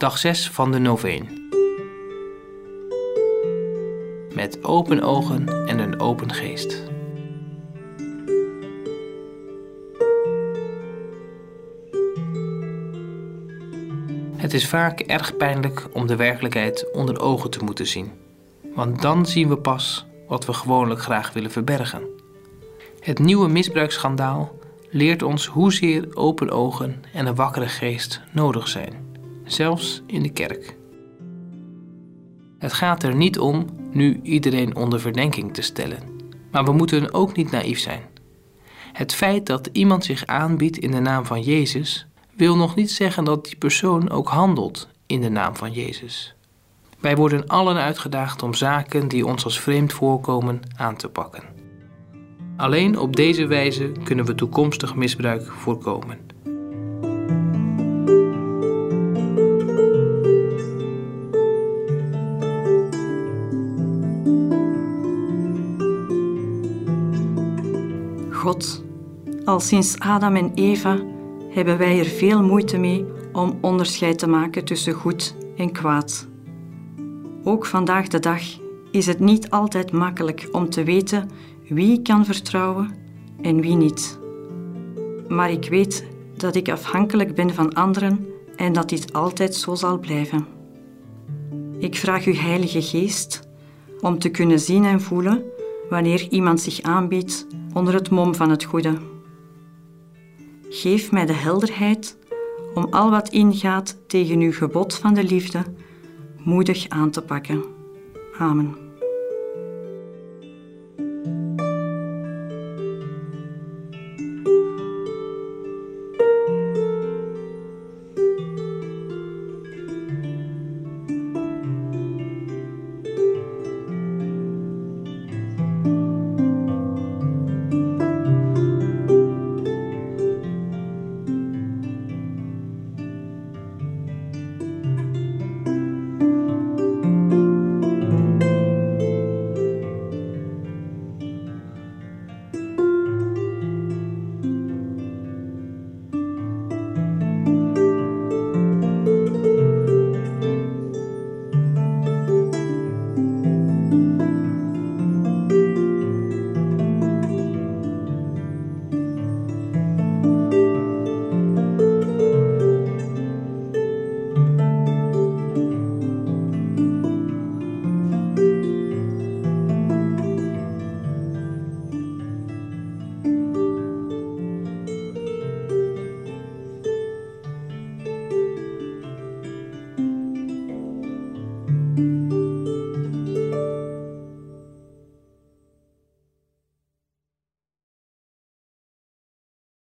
Dag 6 van de Noveen. Met open ogen en een open geest. Het is vaak erg pijnlijk om de werkelijkheid onder ogen te moeten zien. Want dan zien we pas wat we gewoonlijk graag willen verbergen. Het nieuwe misbruiksschandaal leert ons hoezeer open ogen en een wakkere geest nodig zijn, zelfs in de kerk. Het gaat er niet om nu iedereen onder verdenking te stellen, maar we moeten ook niet naïef zijn. Het feit dat iemand zich aanbiedt in de naam van Jezus wil nog niet zeggen dat die persoon ook handelt in de naam van Jezus. Wij worden allen uitgedaagd om zaken die ons als vreemd voorkomen aan te pakken. Alleen op deze wijze kunnen we toekomstig misbruik voorkomen. God, al sinds Adam en Eva hebben wij er veel moeite mee om onderscheid te maken tussen goed en kwaad. Ook vandaag de dag is het niet altijd makkelijk om te weten wie kan vertrouwen en wie niet. Maar ik weet dat ik afhankelijk ben van anderen en dat dit altijd zo zal blijven. Ik vraag u, Heilige Geest, om te kunnen zien en voelen wanneer iemand zich aanbiedt onder het mom van het goede. Geef mij de helderheid om al wat ingaat tegen uw gebod van de liefde moedig aan te pakken. Amen.